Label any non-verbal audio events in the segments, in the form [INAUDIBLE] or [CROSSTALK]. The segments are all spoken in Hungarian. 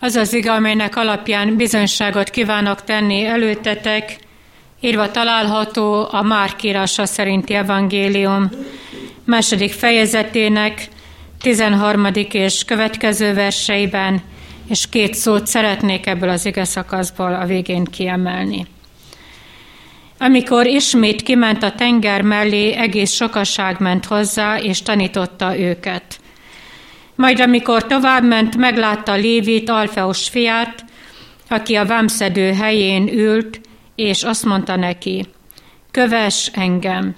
Az az ige, amelynek alapján bizonyságot kívánok tenni előtetek, írva található a Márk írása szerinti evangélium második fejezetének 13. és következő verseiben, és két szót szeretnék ebből az ige szakaszból a végén kiemelni. Amikor ismét kiment a tenger mellé, egész sokaság ment hozzá, és tanította őket. Majd amikor továbbment, meglátta Lévit, Alfeus fiát, aki a vámszedő helyén ült, és azt mondta neki, köves engem.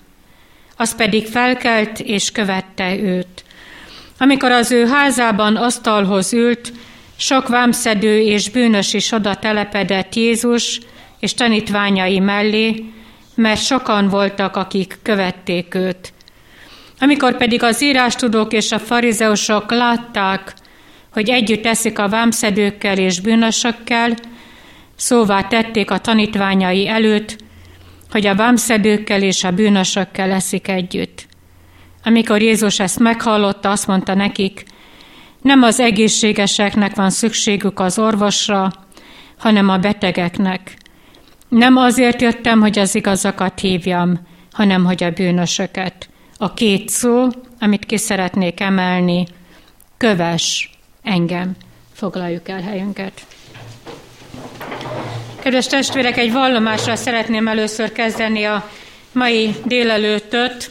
Az pedig felkelt, és követte őt. Amikor az ő házában asztalhoz ült, sok vámszedő és bűnös is oda telepedett Jézus és tanítványai mellé, mert sokan voltak, akik követték őt. Amikor pedig az írástudók és a farizeusok látták, hogy együtt eszik a vámszedőkkel és bűnösökkel, szóvá tették a tanítványai előtt, hogy a vámszedőkkel és a bűnösökkel eszik együtt. Amikor Jézus ezt meghallotta, azt mondta nekik, nem az egészségeseknek van szükségük az orvosra, hanem a betegeknek. Nem azért jöttem, hogy az igazakat hívjam, hanem hogy a bűnösöket. A két szó, amit ki szeretnék emelni, köves engem. Foglaljuk el helyünket. Kedves testvérek, egy vallomásra szeretném először kezdeni a mai délelőttöt.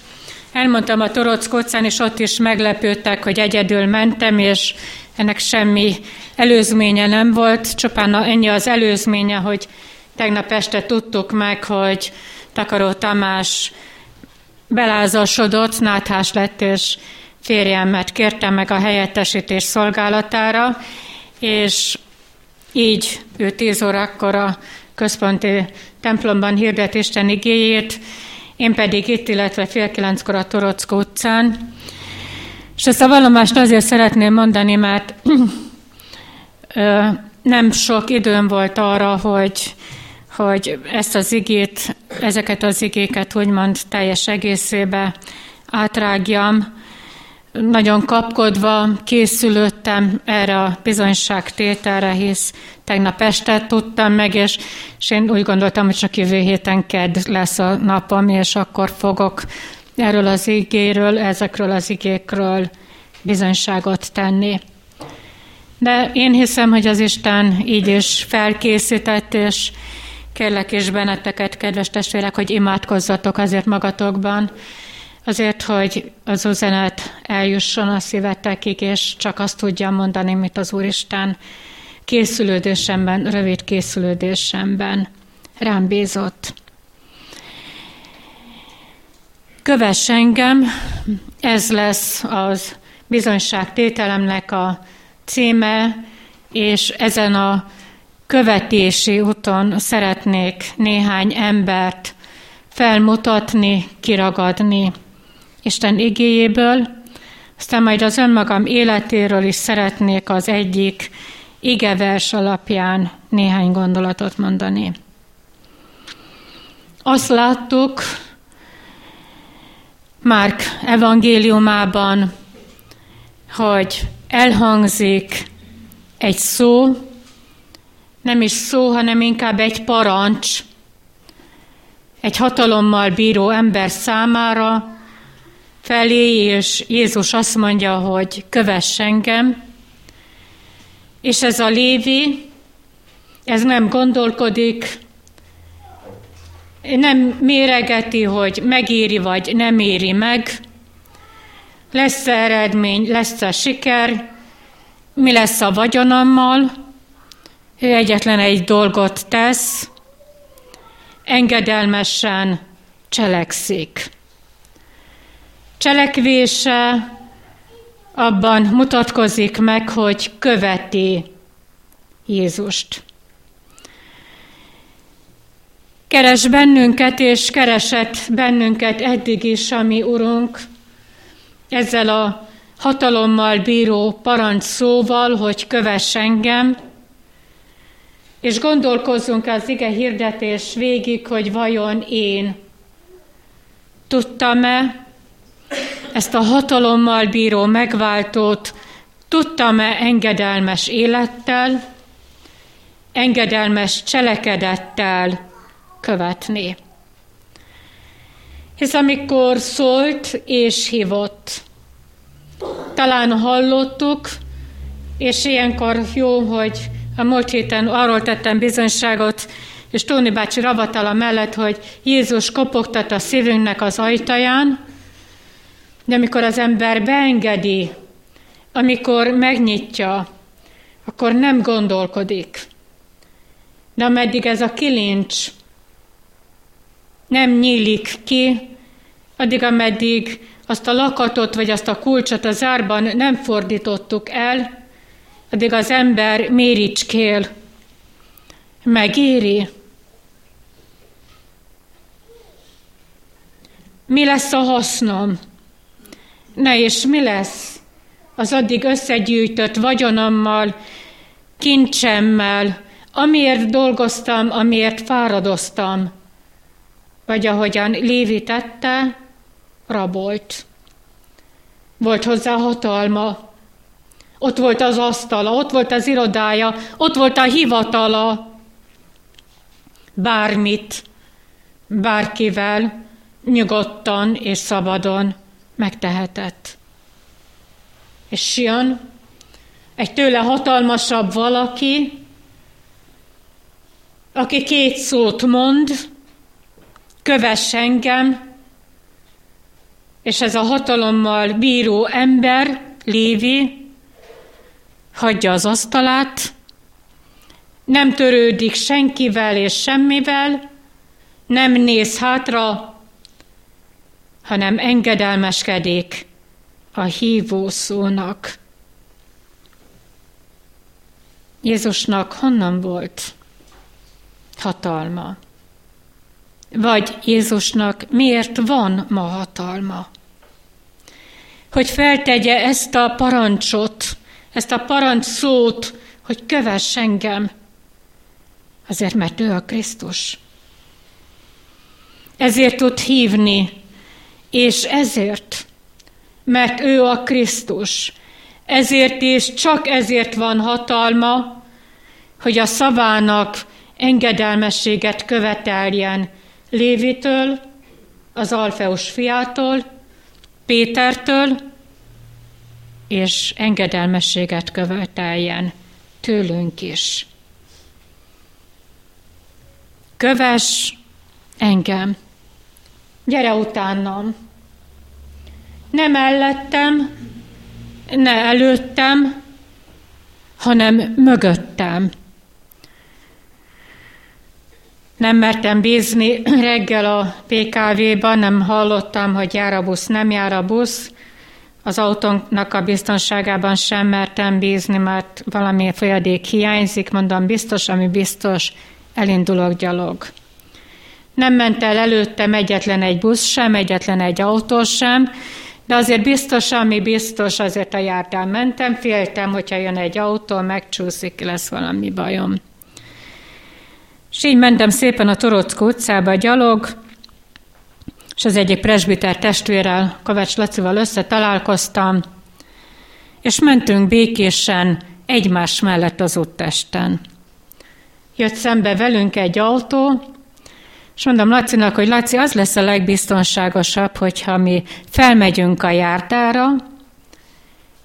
Elmondtam a Torock utcán, és ott is meglepődtek, hogy egyedül mentem, és ennek semmi előzménye nem volt, csupán ennyi az előzménye, hogy tegnap este tudtuk meg, hogy Takaró Tamás belázasodott, náthás lett, és férjemet kértem meg a helyettesítés szolgálatára, és így ő tíz órakor a központi templomban hirdet Isten igéjét, én pedig itt, illetve fél kilenckor a Torockó utcán. És ezt a vallomást azért szeretném mondani, mert [CLEARS THROAT] nem sok időm volt arra, hogy, hogy ezt az igét, ezeket az igéket úgymond teljes egészébe átrágjam, nagyon kapkodva készülöttem erre a bizonyságtételre, hisz tegnap este tudtam meg, és, és én úgy gondoltam, hogy csak jövő héten kedd lesz a napom, és akkor fogok erről az igéről, ezekről az igékről bizonyságot tenni. De én hiszem, hogy az Isten így is felkészített, és kérlek is benneteket, kedves testvérek, hogy imádkozzatok azért magatokban, azért, hogy az üzenet eljusson a szívetekig, és csak azt tudjam mondani, mint az Úristen készülődésemben, rövid készülődésemben rám bízott. Kövess engem, ez lesz az bizonyságtételemnek a címe, és ezen a követési úton szeretnék néhány embert felmutatni, kiragadni. Isten igéjéből, aztán majd az önmagam életéről is szeretnék az egyik igevers alapján néhány gondolatot mondani. Azt láttuk Márk evangéliumában, hogy elhangzik egy szó, nem is szó, hanem inkább egy parancs, egy hatalommal bíró ember számára, felé, és Jézus azt mondja, hogy kövess engem, és ez a Lévi, ez nem gondolkodik, nem méregeti, hogy megéri vagy nem éri meg, lesz eredmény, lesz a siker, mi lesz a vagyonommal, ő egyetlen egy dolgot tesz, engedelmesen cselekszik cselekvése abban mutatkozik meg, hogy követi Jézust. Keres bennünket, és keresett bennünket eddig is, ami Urunk, ezzel a hatalommal bíró parancs szóval, hogy kövess engem, és gondolkozzunk az ige hirdetés végig, hogy vajon én tudtam-e, ezt a hatalommal bíró megváltót tudtam-e engedelmes élettel, engedelmes cselekedettel követni. Hisz amikor szólt és hívott, talán hallottuk, és ilyenkor jó, hogy a múlt héten arról tettem bizonyságot, és Tóni bácsi ravatala mellett, hogy Jézus kopogtat a szívünknek az ajtaján, de amikor az ember beengedi, amikor megnyitja, akkor nem gondolkodik. De ameddig ez a kilincs nem nyílik ki, addig, ameddig azt a lakatot vagy azt a kulcsot a zárban nem fordítottuk el, addig az ember méricskél, megéri. Mi lesz a hasznom? Ne és mi lesz az addig összegyűjtött vagyonommal, kincsemmel, amiért dolgoztam, amiért fáradoztam, vagy ahogyan Lévi tette, rabolt. Volt hozzá hatalma, ott volt az asztala, ott volt az irodája, ott volt a hivatala. Bármit, bárkivel nyugodtan és szabadon megtehetett. És jön egy tőle hatalmasabb valaki, aki két szót mond, kövess engem, és ez a hatalommal bíró ember, Lévi, hagyja az asztalát, nem törődik senkivel és semmivel, nem néz hátra, hanem engedelmeskedik a hívó szónak. Jézusnak honnan volt hatalma? Vagy Jézusnak miért van ma hatalma? Hogy feltegye ezt a parancsot, ezt a parancs szót, hogy kövess engem, azért, mert ő a Krisztus. Ezért tud hívni, és ezért, mert ő a Krisztus, ezért és csak ezért van hatalma, hogy a szavának engedelmességet követeljen Lévitől, az Alfeus fiától, Pétertől, és engedelmességet követeljen tőlünk is. Köves engem, gyere utánam. Nem mellettem, ne előttem, hanem mögöttem. Nem mertem bízni reggel a PKV-ban, nem hallottam, hogy jár a busz, nem jár a busz, az autónknak a biztonságában sem mertem bízni, mert valami folyadék hiányzik, mondom, biztos, ami biztos, elindulok gyalog. Nem ment el előttem egyetlen egy busz sem, egyetlen egy autó sem, de azért biztos, ami biztos, azért a járdán mentem, féltem, hogyha jön egy autó, megcsúszik, lesz valami bajom. És így mentem szépen a Torockó utcába gyalog, és az egyik presbiter testvérrel, Kovács Lacival összetalálkoztam, és mentünk békésen egymás mellett az úttesten. Jött szembe velünk egy autó, és mondom Lacinak, hogy Laci, az lesz a legbiztonságosabb, hogyha mi felmegyünk a járdára,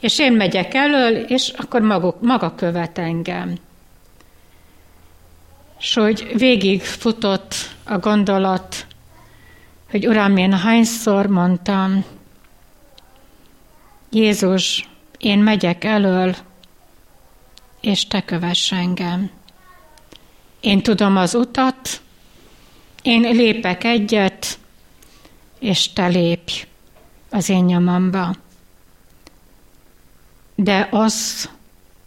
és én megyek elől, és akkor maguk, maga követ engem. És hogy végig futott a gondolat hogy Uram, én hányszor mondtam, Jézus, én megyek elől, és te kövess engem. Én tudom az utat, én lépek egyet, és te lépj az én nyomamba. De az,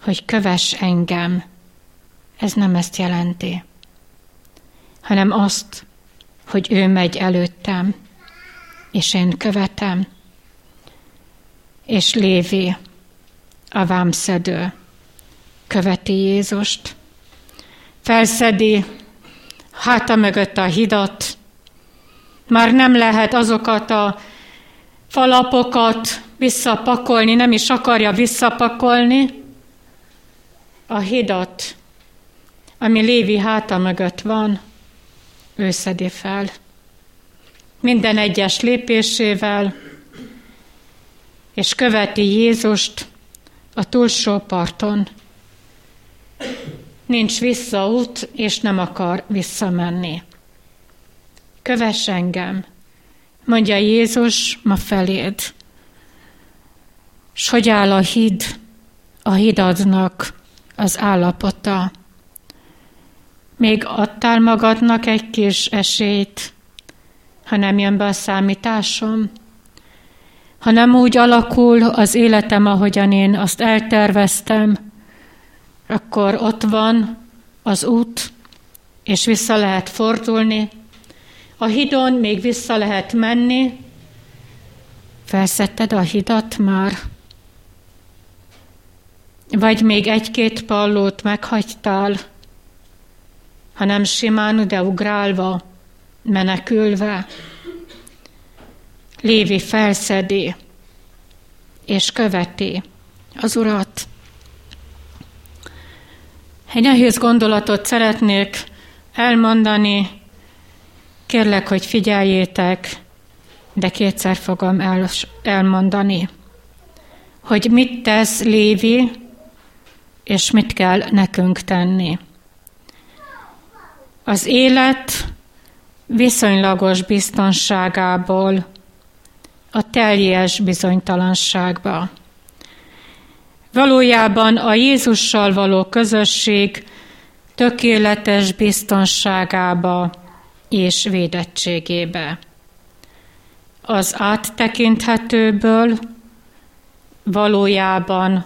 hogy kövess engem, ez nem ezt jelenti, hanem azt, hogy ő megy előttem, és én követem, és Lévi, a vámszedő, követi Jézust, felszedi háta mögött a hidat, már nem lehet azokat a falapokat visszapakolni, nem is akarja visszapakolni, a hidat ami Lévi háta mögött van, ő szedi fel. Minden egyes lépésével, és követi Jézust a túlsó parton. Nincs visszaút, és nem akar visszamenni. Kövess engem, mondja Jézus ma feléd. S hogy áll a híd, a hidadnak az állapota? Még adtál magadnak egy kis esélyt, ha nem jön be a számításom? Ha nem úgy alakul az életem, ahogyan én azt elterveztem, akkor ott van az út, és vissza lehet fordulni. A hidon még vissza lehet menni. Felszetted a hidat már? Vagy még egy-két pallót meghagytál, hanem simán, de ugrálva, menekülve. Lévi felszedi és követi az Urat. Egy nehéz gondolatot szeretnék elmondani, kérlek, hogy figyeljétek, de kétszer fogom el, elmondani, hogy mit tesz Lévi, és mit kell nekünk tenni. Az élet viszonylagos biztonságából a teljes bizonytalanságba. Valójában a Jézussal való közösség tökéletes biztonságába és védettségébe. Az áttekinthetőből valójában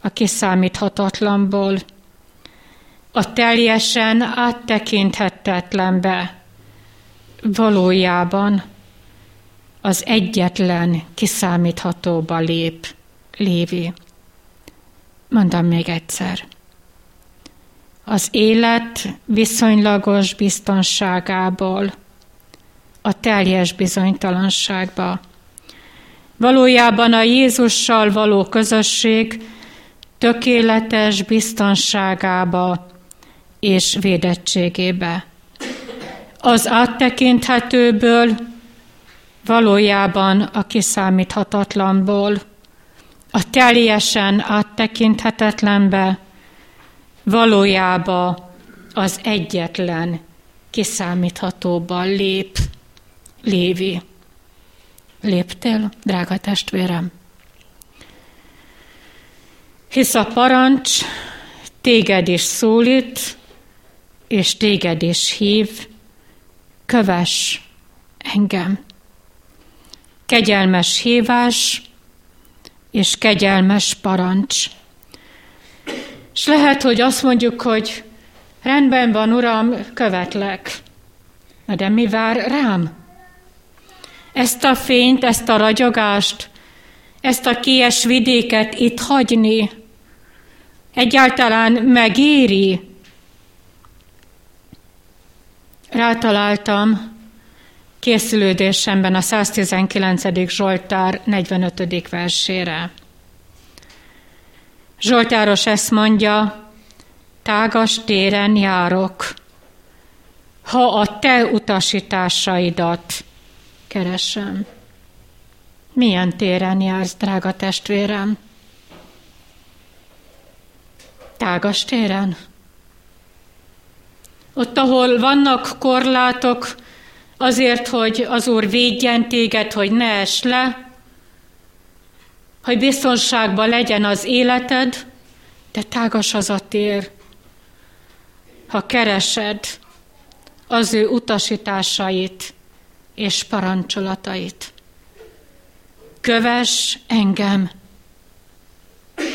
a kiszámíthatatlanból, a teljesen áttekinthetetlenbe valójában az egyetlen kiszámíthatóba lép Lévi. Mondom még egyszer. Az élet viszonylagos biztonságából a teljes bizonytalanságba. Valójában a Jézussal való közösség tökéletes biztonságába és védettségébe. Az áttekinthetőből valójában a kiszámíthatatlanból, a teljesen áttekinthetetlenbe, valójába az egyetlen kiszámíthatóban lép Lévi. Léptél, drága testvérem? Hisz a parancs téged is szólít, és téged is hív, kövess engem. Kegyelmes hívás és kegyelmes parancs. És lehet, hogy azt mondjuk, hogy rendben van, Uram, követlek. Na de mi vár rám? Ezt a fényt, ezt a ragyogást, ezt a kies vidéket itt hagyni, egyáltalán megéri. Rátaláltam készülődésemben a 119. Zsoltár 45. versére. Zsoltáros ezt mondja, tágas téren járok, ha a te utasításaidat keresem. Milyen téren jársz, drága testvérem? Tágas téren? Ott, ahol vannak korlátok, azért, hogy az Úr védjen téged, hogy ne es le, hogy biztonságban legyen az életed, de tágas az a tér, ha keresed az ő utasításait és parancsolatait. Köves engem.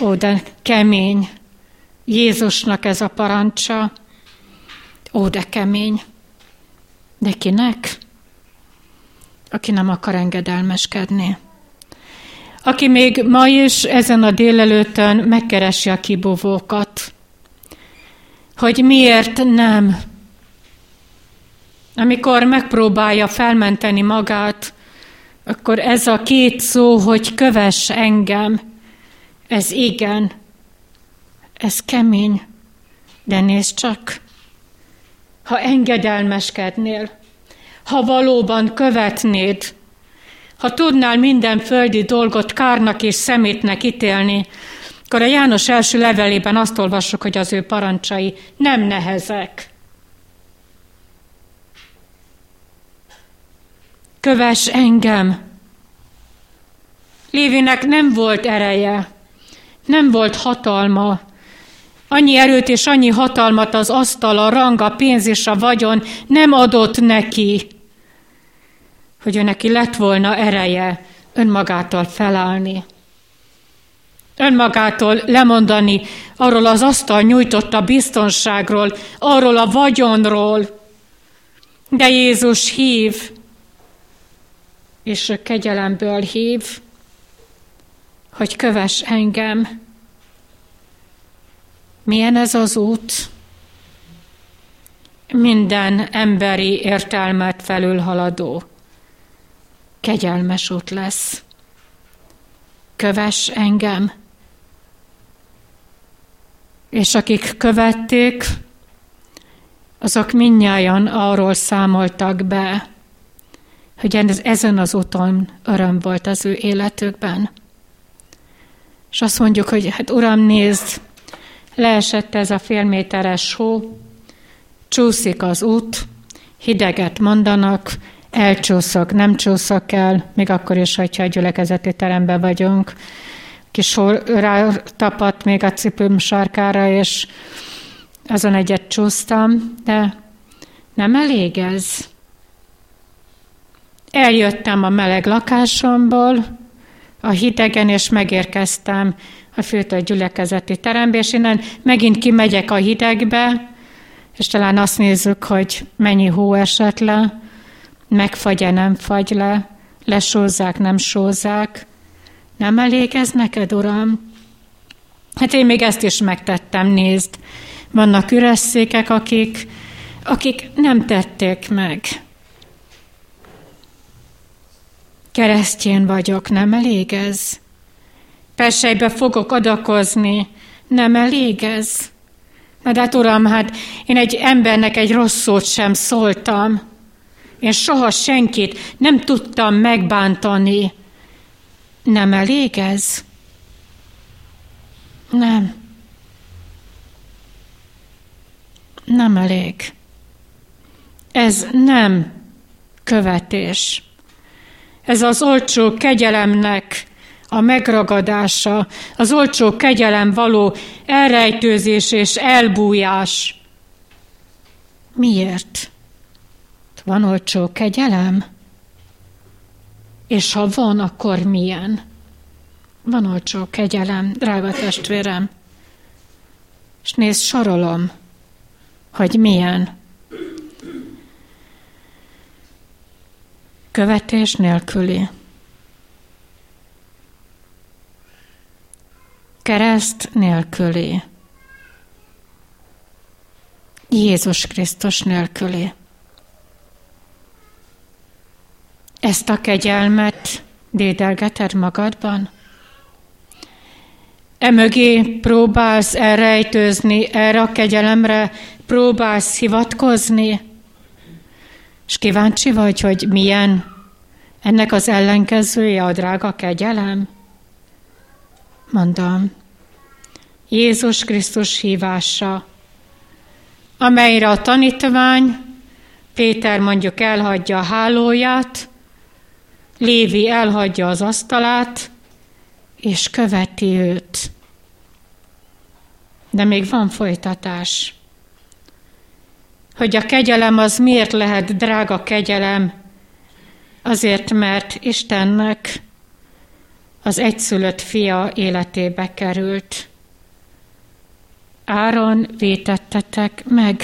Ó, de kemény. Jézusnak ez a parancsa. Ó, de kemény. De kinek? Aki nem akar engedelmeskedni. Aki még ma is ezen a délelőttön megkeresi a kibúvókat, hogy miért nem. Amikor megpróbálja felmenteni magát, akkor ez a két szó, hogy kövess engem, ez igen, ez kemény, De nézd csak, ha engedelmeskednél, ha valóban követnéd, ha tudnál minden földi dolgot kárnak és szemétnek ítélni, akkor a János első levelében azt olvassuk, hogy az ő parancsai nem nehezek. Kövess engem! Lévinek nem volt ereje, nem volt hatalma, annyi erőt és annyi hatalmat az asztal, a rang, a pénz és a vagyon nem adott neki, hogy ő neki lett volna ereje önmagától felállni. Önmagától lemondani arról az asztal nyújtotta biztonságról, arról a vagyonról. De Jézus hív, és kegyelemből hív, hogy kövess engem. Milyen ez az út? Minden emberi értelmet felülhaladó kegyelmes út lesz. Kövess engem. És akik követték, azok minnyáján arról számoltak be, hogy ez, ezen az úton öröm volt az ő életükben. És azt mondjuk, hogy hát Uram, nézd, leesett ez a félméteres hó, csúszik az út, hideget mondanak, elcsúszok, nem csúszok el, még akkor is, hogyha a gyülekezeti teremben vagyunk. Kis rá tapadt még a cipőm sarkára, és azon egyet csúsztam, de nem elég ez. Eljöttem a meleg lakásomból, a hidegen, és megérkeztem a főtől gyülekezeti terembe, és innen megint kimegyek a hidegbe, és talán azt nézzük, hogy mennyi hó esett le, megfagy-e, nem fagy le, lesózzák, nem sózzák. Nem elég ez neked, Uram? Hát én még ezt is megtettem, nézd. Vannak üres székek, akik, akik nem tették meg. Keresztjén vagyok, nem elég ez? Persejbe fogok adakozni, nem elég ez? Na de hát uram, hát én egy embernek egy rossz szót sem szóltam. Én soha senkit nem tudtam megbántani. Nem elég ez? Nem. Nem elég. Ez nem követés. Ez az olcsó kegyelemnek a megragadása, az olcsó kegyelem való elrejtőzés és elbújás. Miért? Van olcsó kegyelem? És ha van, akkor milyen? Van olcsó kegyelem, drága testvérem. És nézd, sorolom, hogy milyen. Követés nélküli. Kereszt nélküli. Jézus Krisztus nélküli. Ezt a kegyelmet dédelgeted magadban? Emögé próbálsz elrejtőzni, erre a kegyelemre próbálsz hivatkozni? És kíváncsi vagy, hogy milyen ennek az ellenkezője a drága kegyelem? Mondom, Jézus Krisztus hívása, amelyre a tanítvány, Péter mondjuk elhagyja a hálóját, Lévi elhagyja az asztalát, és követi őt. De még van folytatás. Hogy a kegyelem az miért lehet drága kegyelem? Azért, mert Istennek az egyszülött fia életébe került. Áron vétettetek meg.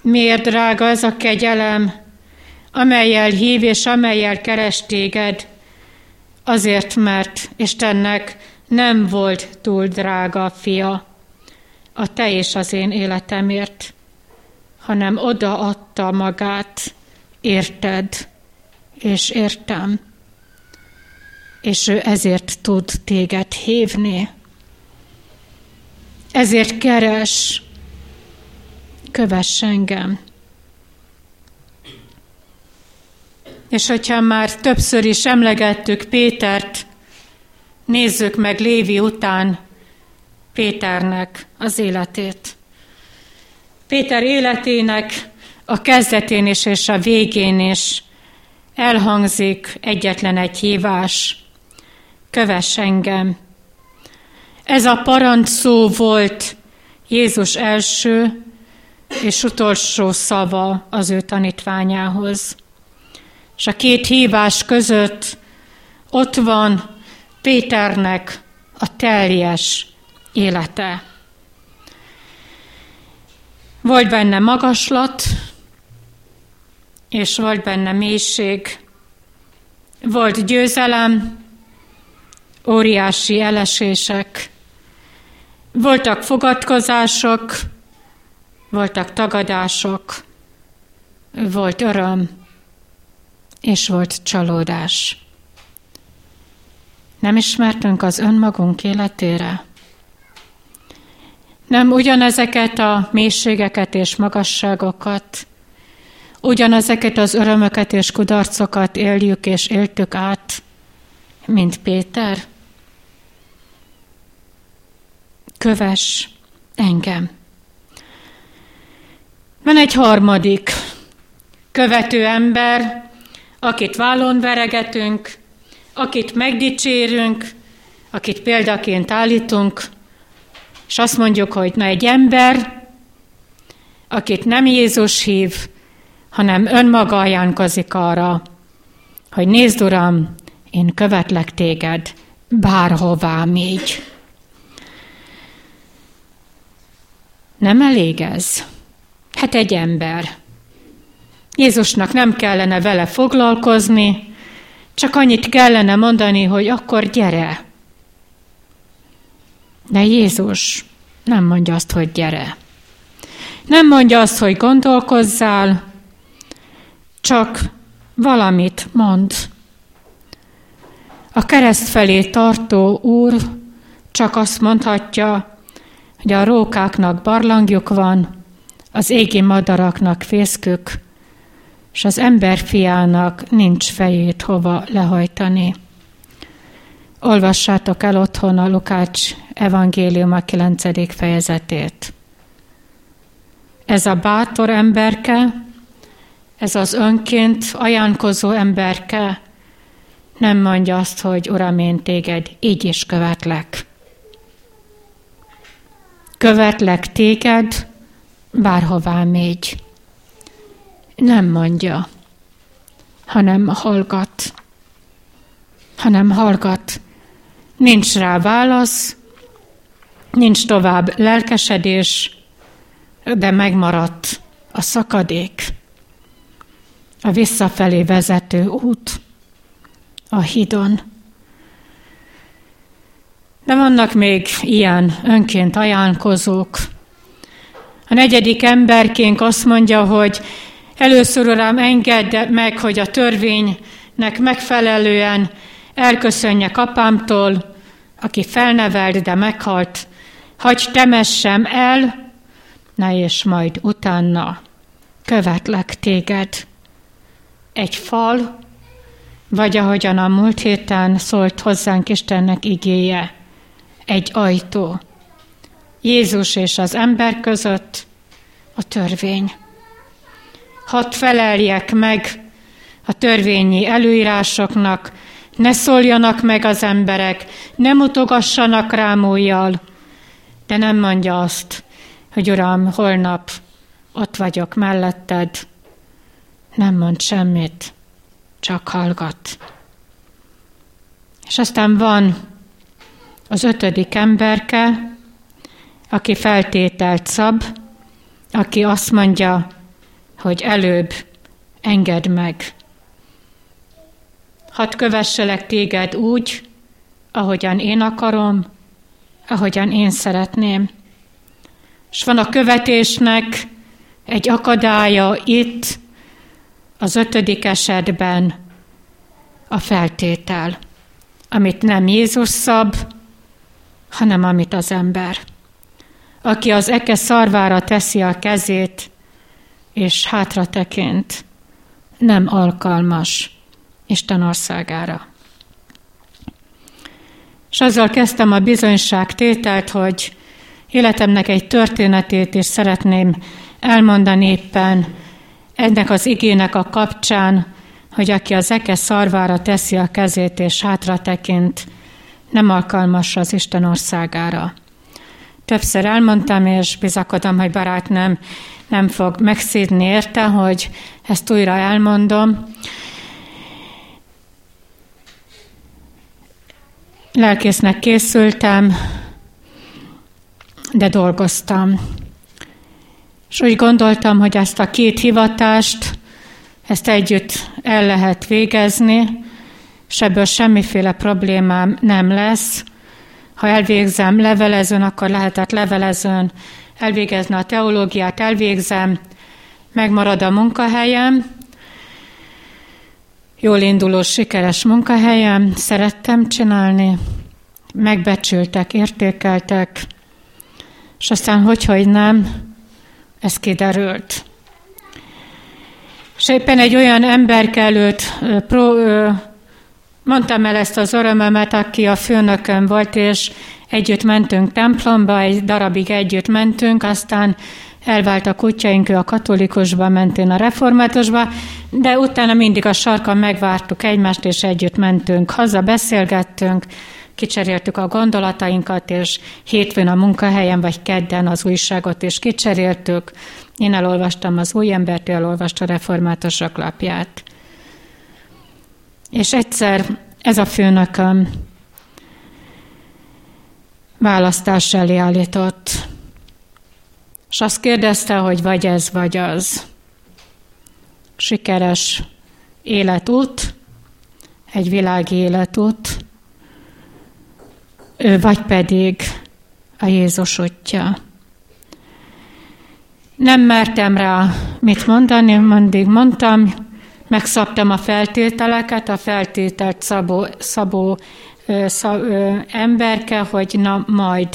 Miért drága ez a kegyelem? amelyel hív és amelyel keres téged, azért, mert Istennek nem volt túl drága a fia a te és az én életemért, hanem odaadta magát, érted és értem, és ő ezért tud téged hívni. Ezért keres, kövess engem. És hogyha már többször is emlegettük Pétert, nézzük meg Lévi után Péternek az életét. Péter életének a kezdetén is és a végén is elhangzik egyetlen egy hívás. Kövess engem. Ez a szó volt Jézus első és utolsó szava az ő tanítványához. És a két hívás között ott van Péternek a teljes élete. Volt benne magaslat, és volt benne mélység, volt győzelem, óriási elesések, voltak fogadkozások, voltak tagadások, volt öröm, és volt csalódás. Nem ismertünk az önmagunk életére? Nem ugyanezeket a mélységeket és magasságokat, ugyanezeket az örömöket és kudarcokat éljük és éltük át, mint Péter? Köves engem. Van egy harmadik követő ember, akit vállon veregetünk, akit megdicsérünk, akit példaként állítunk, és azt mondjuk, hogy na egy ember, akit nem Jézus hív, hanem önmaga ajánkozik arra, hogy nézd, Uram, én követlek téged bárhová még. Nem elég ez? Hát egy ember. Jézusnak nem kellene vele foglalkozni, csak annyit kellene mondani, hogy akkor gyere. De Jézus nem mondja azt, hogy gyere. Nem mondja azt, hogy gondolkozzál, csak valamit mond. A kereszt felé tartó úr csak azt mondhatja, hogy a rókáknak barlangjuk van, az égi madaraknak fészkük, és az emberfiának nincs fejét hova lehajtani. Olvassátok el otthon a Lukács evangélium a 9. fejezetét. Ez a bátor emberke, ez az önként ajánkozó emberke nem mondja azt, hogy Uram, én téged így is követlek. Követlek téged, bárhová mégy. Nem mondja, hanem hallgat. Hanem hallgat. Nincs rá válasz, nincs tovább lelkesedés, de megmaradt a szakadék, a visszafelé vezető út, a hidon. De vannak még ilyen önként ajánlkozók. A negyedik emberként azt mondja, hogy először, Uram, engedd meg, hogy a törvénynek megfelelően elköszönjek apámtól, aki felnevelt, de meghalt, hagy temessem el, na és majd utána követlek téged. Egy fal, vagy ahogyan a múlt héten szólt hozzánk Istennek igéje, egy ajtó. Jézus és az ember között a törvény. Hadd feleljek meg a törvényi előírásoknak, ne szóljanak meg az emberek, ne mutogassanak rám újjal, de nem mondja azt, hogy Uram, holnap ott vagyok melletted, nem mond semmit, csak hallgat. És aztán van az ötödik emberke, aki feltételt szab, aki azt mondja, hogy előbb engedd meg. Hadd kövesselek téged úgy, ahogyan én akarom, ahogyan én szeretném. És van a követésnek egy akadálya itt, az ötödik esetben a feltétel, amit nem Jézus szab, hanem amit az ember. aki az eke szarvára teszi a kezét, és hátra tekint, nem alkalmas Isten országára. És azzal kezdtem a bizonyság tételt, hogy életemnek egy történetét is szeretném elmondani éppen ennek az igének a kapcsán, hogy aki az eke szarvára teszi a kezét és hátra tekint, nem alkalmas az Isten országára. Többször elmondtam, és bizakodom, hogy barát nem, nem fog megszídni érte, hogy ezt újra elmondom. Lelkésznek készültem, de dolgoztam. És úgy gondoltam, hogy ezt a két hivatást, ezt együtt el lehet végezni, és ebből semmiféle problémám nem lesz. Ha elvégzem levelezőn, akkor lehetett levelezőn. Elvégezni a teológiát, elvégzem, megmarad a munkahelyem, jól induló, sikeres munkahelyem, szerettem csinálni, megbecsültek, értékeltek, és aztán hogy, hogy nem, ez kiderült. És éppen egy olyan ember előtt pro, mondtam el ezt az örömömet, aki a főnököm volt, és együtt mentünk templomba, egy darabig együtt mentünk, aztán elvált a kutyáink, ő a katolikusba ment, én a reformátusba, de utána mindig a sarkon megvártuk egymást, és együtt mentünk haza, beszélgettünk, kicseréltük a gondolatainkat, és hétfőn a munkahelyen, vagy kedden az újságot is kicseréltük. Én elolvastam az új embert, ő elolvasta a reformátusok lapját. És egyszer ez a főnököm választás elé állított, és azt kérdezte, hogy vagy ez, vagy az. Sikeres életút, egy világi életút, vagy pedig a Jézus útja. Nem mertem rá mit mondani, mindig mondtam, megszabtam a feltételeket, a feltételt szabó, szabó szab, emberke, hogy na majd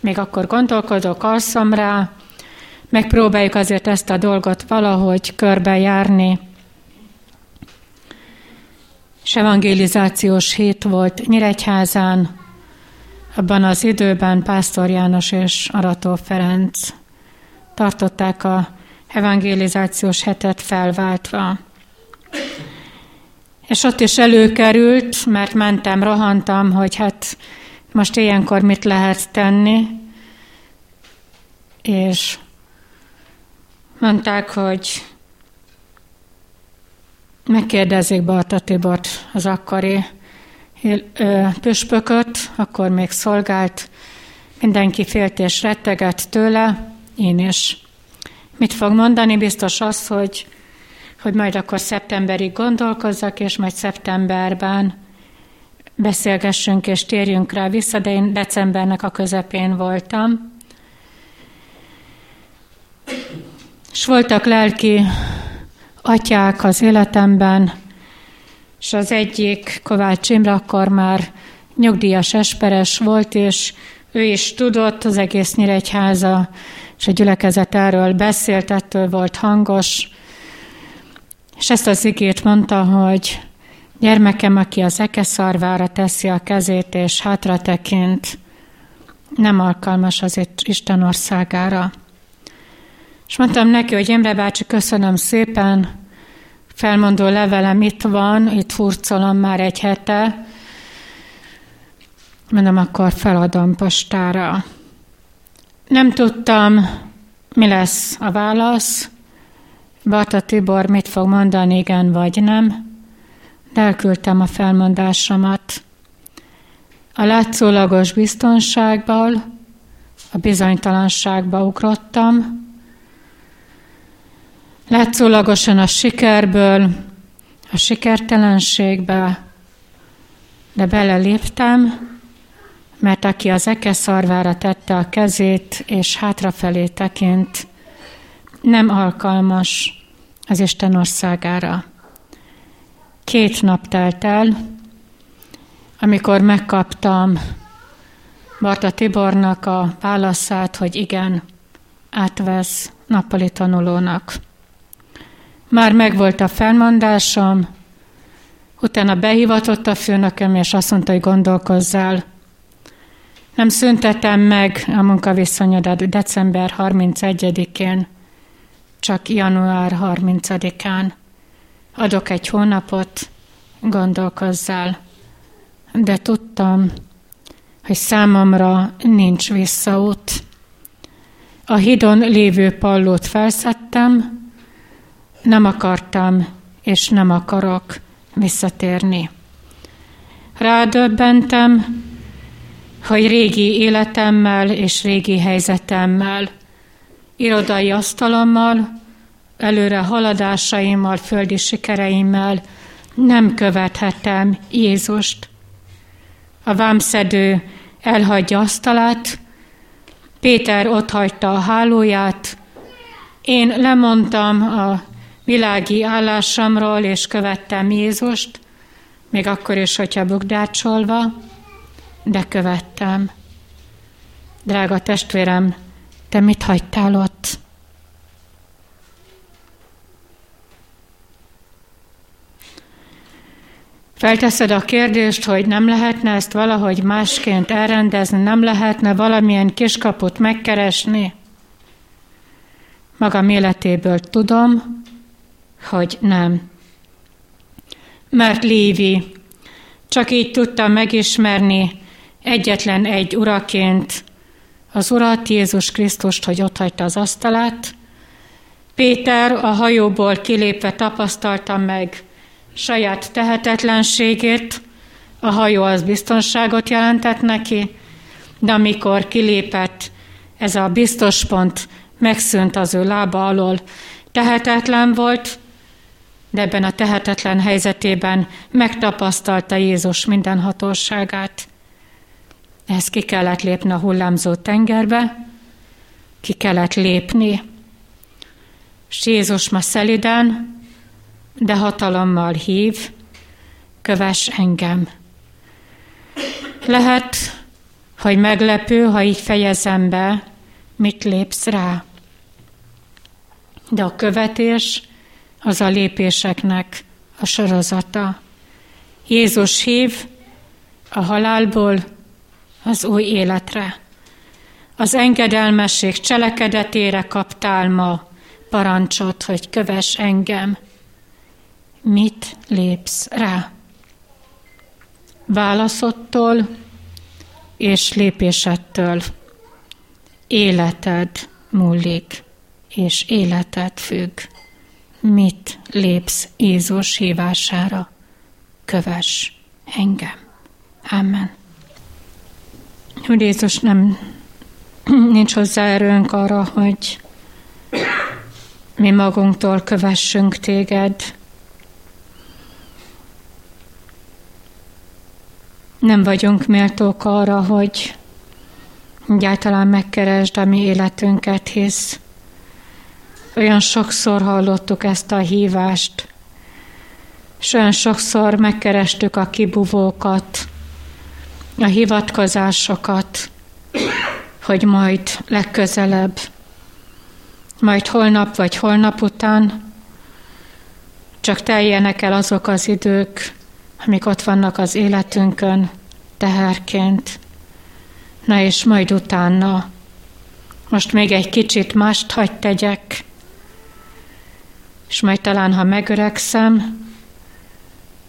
még akkor gondolkodok, alszom rá, megpróbáljuk azért ezt a dolgot valahogy körbejárni. És evangelizációs hét volt Nyíregyházán, abban az időben Pásztor János és Arató Ferenc tartották a evangelizációs hetet felváltva. És ott is előkerült, mert mentem, rohantam, hogy hát most ilyenkor mit lehet tenni, és mondták, hogy megkérdezik Barta Tibort, az akkori püspököt, akkor még szolgált, mindenki félt és rettegett tőle, én is. Mit fog mondani? Biztos az, hogy, hogy majd akkor szeptemberig gondolkozzak, és majd szeptemberben beszélgessünk és térjünk rá vissza, de én decembernek a közepén voltam. És voltak lelki atyák az életemben, és az egyik Kovács Imre akkor már nyugdíjas esperes volt, és ő is tudott, az egész Nyíregyháza és a gyülekezet erről beszélt, ettől volt hangos, és ezt az igét mondta, hogy gyermekem, aki az ekeszarvára teszi a kezét és hátra tekint, nem alkalmas az Isten országára. És mondtam neki, hogy Imre bácsi, köszönöm szépen, felmondó levelem itt van, itt furcolom már egy hete, mondom, akkor feladom postára. Nem tudtam, mi lesz a válasz, Barta Tibor mit fog mondani, igen vagy nem, de elküldtem a felmondásomat. A látszólagos biztonságból a bizonytalanságba ugrottam, látszólagosan a sikerből a sikertelenségbe, de beleléptem, mert aki az eke szarvára tette a kezét, és hátrafelé tekint, nem alkalmas az Isten országára. Két nap telt el, amikor megkaptam Barta Tibornak a válaszát, hogy igen, átvesz nappali tanulónak. Már megvolt a felmondásom, utána behivatott a főnököm, és azt mondta, hogy gondolkozzál. Nem szüntetem meg a munkaviszonyodat december 31-én, csak január 30-án. Adok egy hónapot, gondolkozzál. De tudtam, hogy számomra nincs visszaút. A hidon lévő pallót felszettem, nem akartam és nem akarok visszatérni. Rádöbbentem, hogy régi életemmel és régi helyzetemmel, irodai asztalommal, előre haladásaimmal, földi sikereimmel nem követhetem Jézust. A vámszedő elhagyja asztalát, Péter otthagyta a hálóját, én lemondtam a világi állásomról, és követtem Jézust, még akkor is, hogyha bukdácsolva, de követtem. Drága testvérem, te mit hagytál ott? Felteszed a kérdést, hogy nem lehetne ezt valahogy másként elrendezni, nem lehetne valamilyen kiskaput megkeresni? Magam életéből tudom, hogy nem. Mert Lévi csak így tudtam megismerni egyetlen egy uraként az Urat Jézus Krisztust, hogy ott hagyta az asztalát. Péter a hajóból kilépve tapasztalta meg saját tehetetlenségét, a hajó az biztonságot jelentett neki, de amikor kilépett, ez a biztos pont megszűnt az ő lába alól. Tehetetlen volt, de ebben a tehetetlen helyzetében megtapasztalta Jézus minden hatóságát. Ez ki kellett lépni a hullámzó tengerbe, ki kellett lépni. És Jézus ma szeliden, de hatalommal hív, kövess engem. Lehet, hogy meglepő, ha így fejezem be, mit lépsz rá. De a követés az a lépéseknek a sorozata. Jézus hív a halálból az új életre. Az engedelmesség cselekedetére kaptál ma parancsot, hogy kövess engem. Mit lépsz rá? Válaszottól és lépésettől életed múlik, és életed függ. Mit lépsz Jézus hívására? Kövess engem. Amen. Úr Jézus, nem [CLEARS THROAT] nincs hozzá erőnk arra, hogy mi magunktól kövessünk téged. Nem vagyunk méltók arra, hogy egyáltalán megkeresd a mi életünket, hisz olyan sokszor hallottuk ezt a hívást, és olyan sokszor megkerestük a kibuvókat, a hivatkozásokat, hogy majd legközelebb, majd holnap vagy holnap után csak teljenek el azok az idők, amik ott vannak az életünkön teherként. Na és majd utána, most még egy kicsit mást hagy tegyek, és majd talán, ha megöregszem,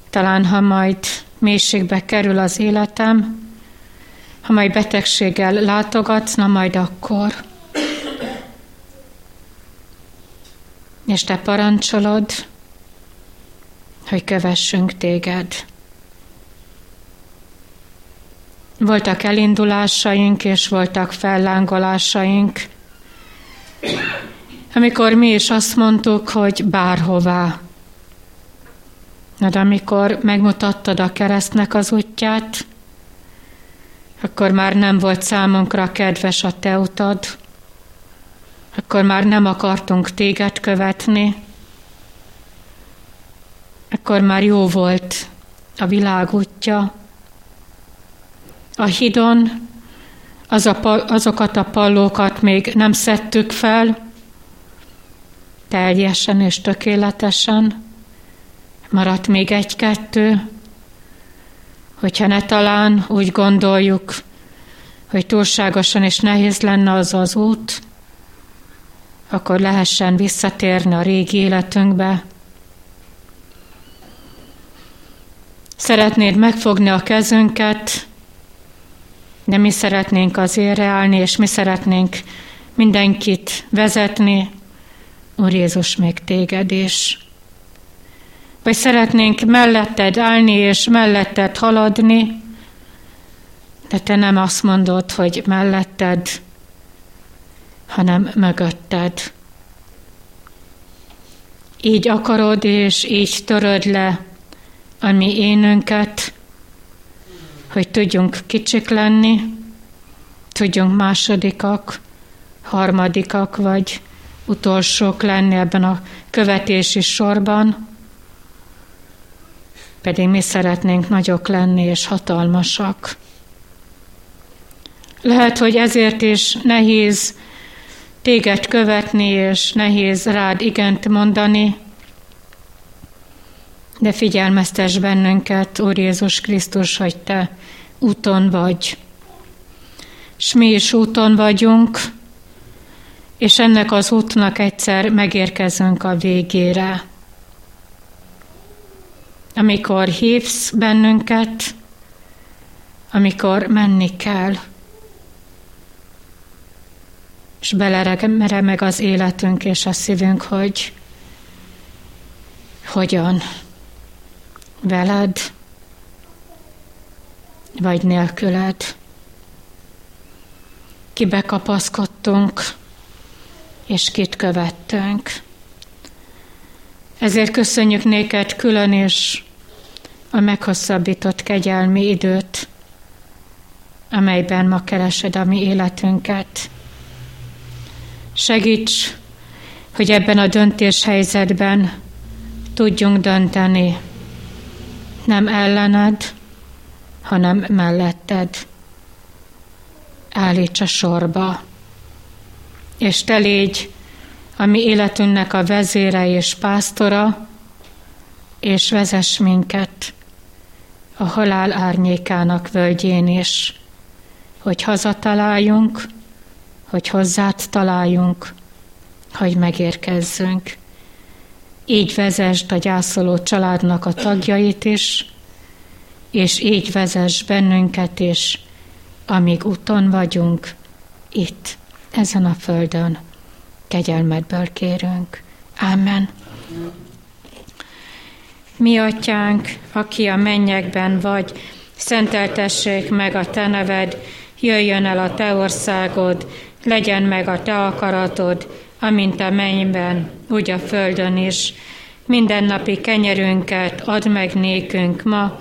talán, ha majd mélységbe kerül az életem, ha majd betegséggel látogatsz, na majd akkor. És te parancsolod, hogy kövessünk téged. Voltak elindulásaink, és voltak fellángolásaink, amikor mi is azt mondtuk, hogy bárhová. De amikor megmutattad a keresztnek az útját, akkor már nem volt számunkra kedves a te utad, akkor már nem akartunk téged követni, akkor már jó volt a világ útja. A hidon az a, azokat a pallókat még nem szedtük fel, teljesen és tökéletesen, maradt még egy-kettő, hogyha ne talán úgy gondoljuk, hogy túlságosan és nehéz lenne az az út, akkor lehessen visszatérni a régi életünkbe. Szeretnéd megfogni a kezünket, de mi szeretnénk azért állni, és mi szeretnénk mindenkit vezetni, Úr Jézus, még téged is. Vagy szeretnénk melletted állni, és melletted haladni, de te nem azt mondod, hogy melletted, hanem mögötted. Így akarod, és így töröd le a mi énünket, hogy tudjunk kicsik lenni, tudjunk másodikak, harmadikak, vagy utolsók lenni ebben a követési sorban, pedig mi szeretnénk nagyok lenni és hatalmasak. Lehet, hogy ezért is nehéz téged követni, és nehéz rád igent mondani, de figyelmeztes bennünket, Úr Jézus Krisztus, hogy Te úton vagy. S mi is úton vagyunk, és ennek az útnak egyszer megérkezünk a végére. Amikor hívsz bennünket, amikor menni kell, és beleremeg az életünk és a szívünk, hogy hogyan veled, vagy nélküled. Kibe kapaszkodtunk, és kit követtünk. Ezért köszönjük néked külön is a meghosszabbított kegyelmi időt, amelyben ma keresed a mi életünket. Segíts, hogy ebben a döntéshelyzetben tudjunk dönteni, nem ellened, hanem melletted. Állíts a sorba, és te légy a mi életünknek a vezére és pásztora, és vezess minket a halál árnyékának völgyén is, hogy hazataláljunk, hogy hozzád találjunk, hogy megérkezzünk. Így vezesd a gyászoló családnak a tagjait is, és így vezess bennünket is, amíg úton vagyunk, itt, ezen a földön. Kegyelmedből kérünk. Amen. Mi atyánk, aki a mennyekben vagy, szenteltessék meg a te neved, jöjjön el a te országod, legyen meg a te akaratod, amint a mennyben, úgy a földön is. Mindennapi kenyerünket add meg nékünk ma,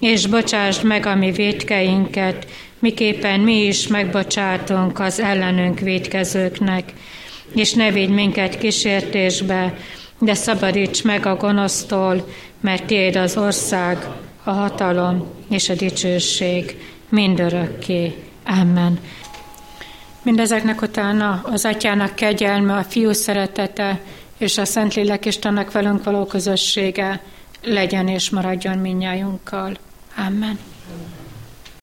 és bocsásd meg a mi védkeinket, miképpen mi is megbocsátunk az ellenünk védkezőknek, és ne védj minket kísértésbe, de szabadíts meg a gonosztól, mert tiéd az ország, a hatalom és a dicsőség mindörökké. Amen. Mindezeknek utána az atyának kegyelme, a fiú szeretete és a Szentlélek Istennek velünk való közössége legyen és maradjon minnyájunkkal. Amen.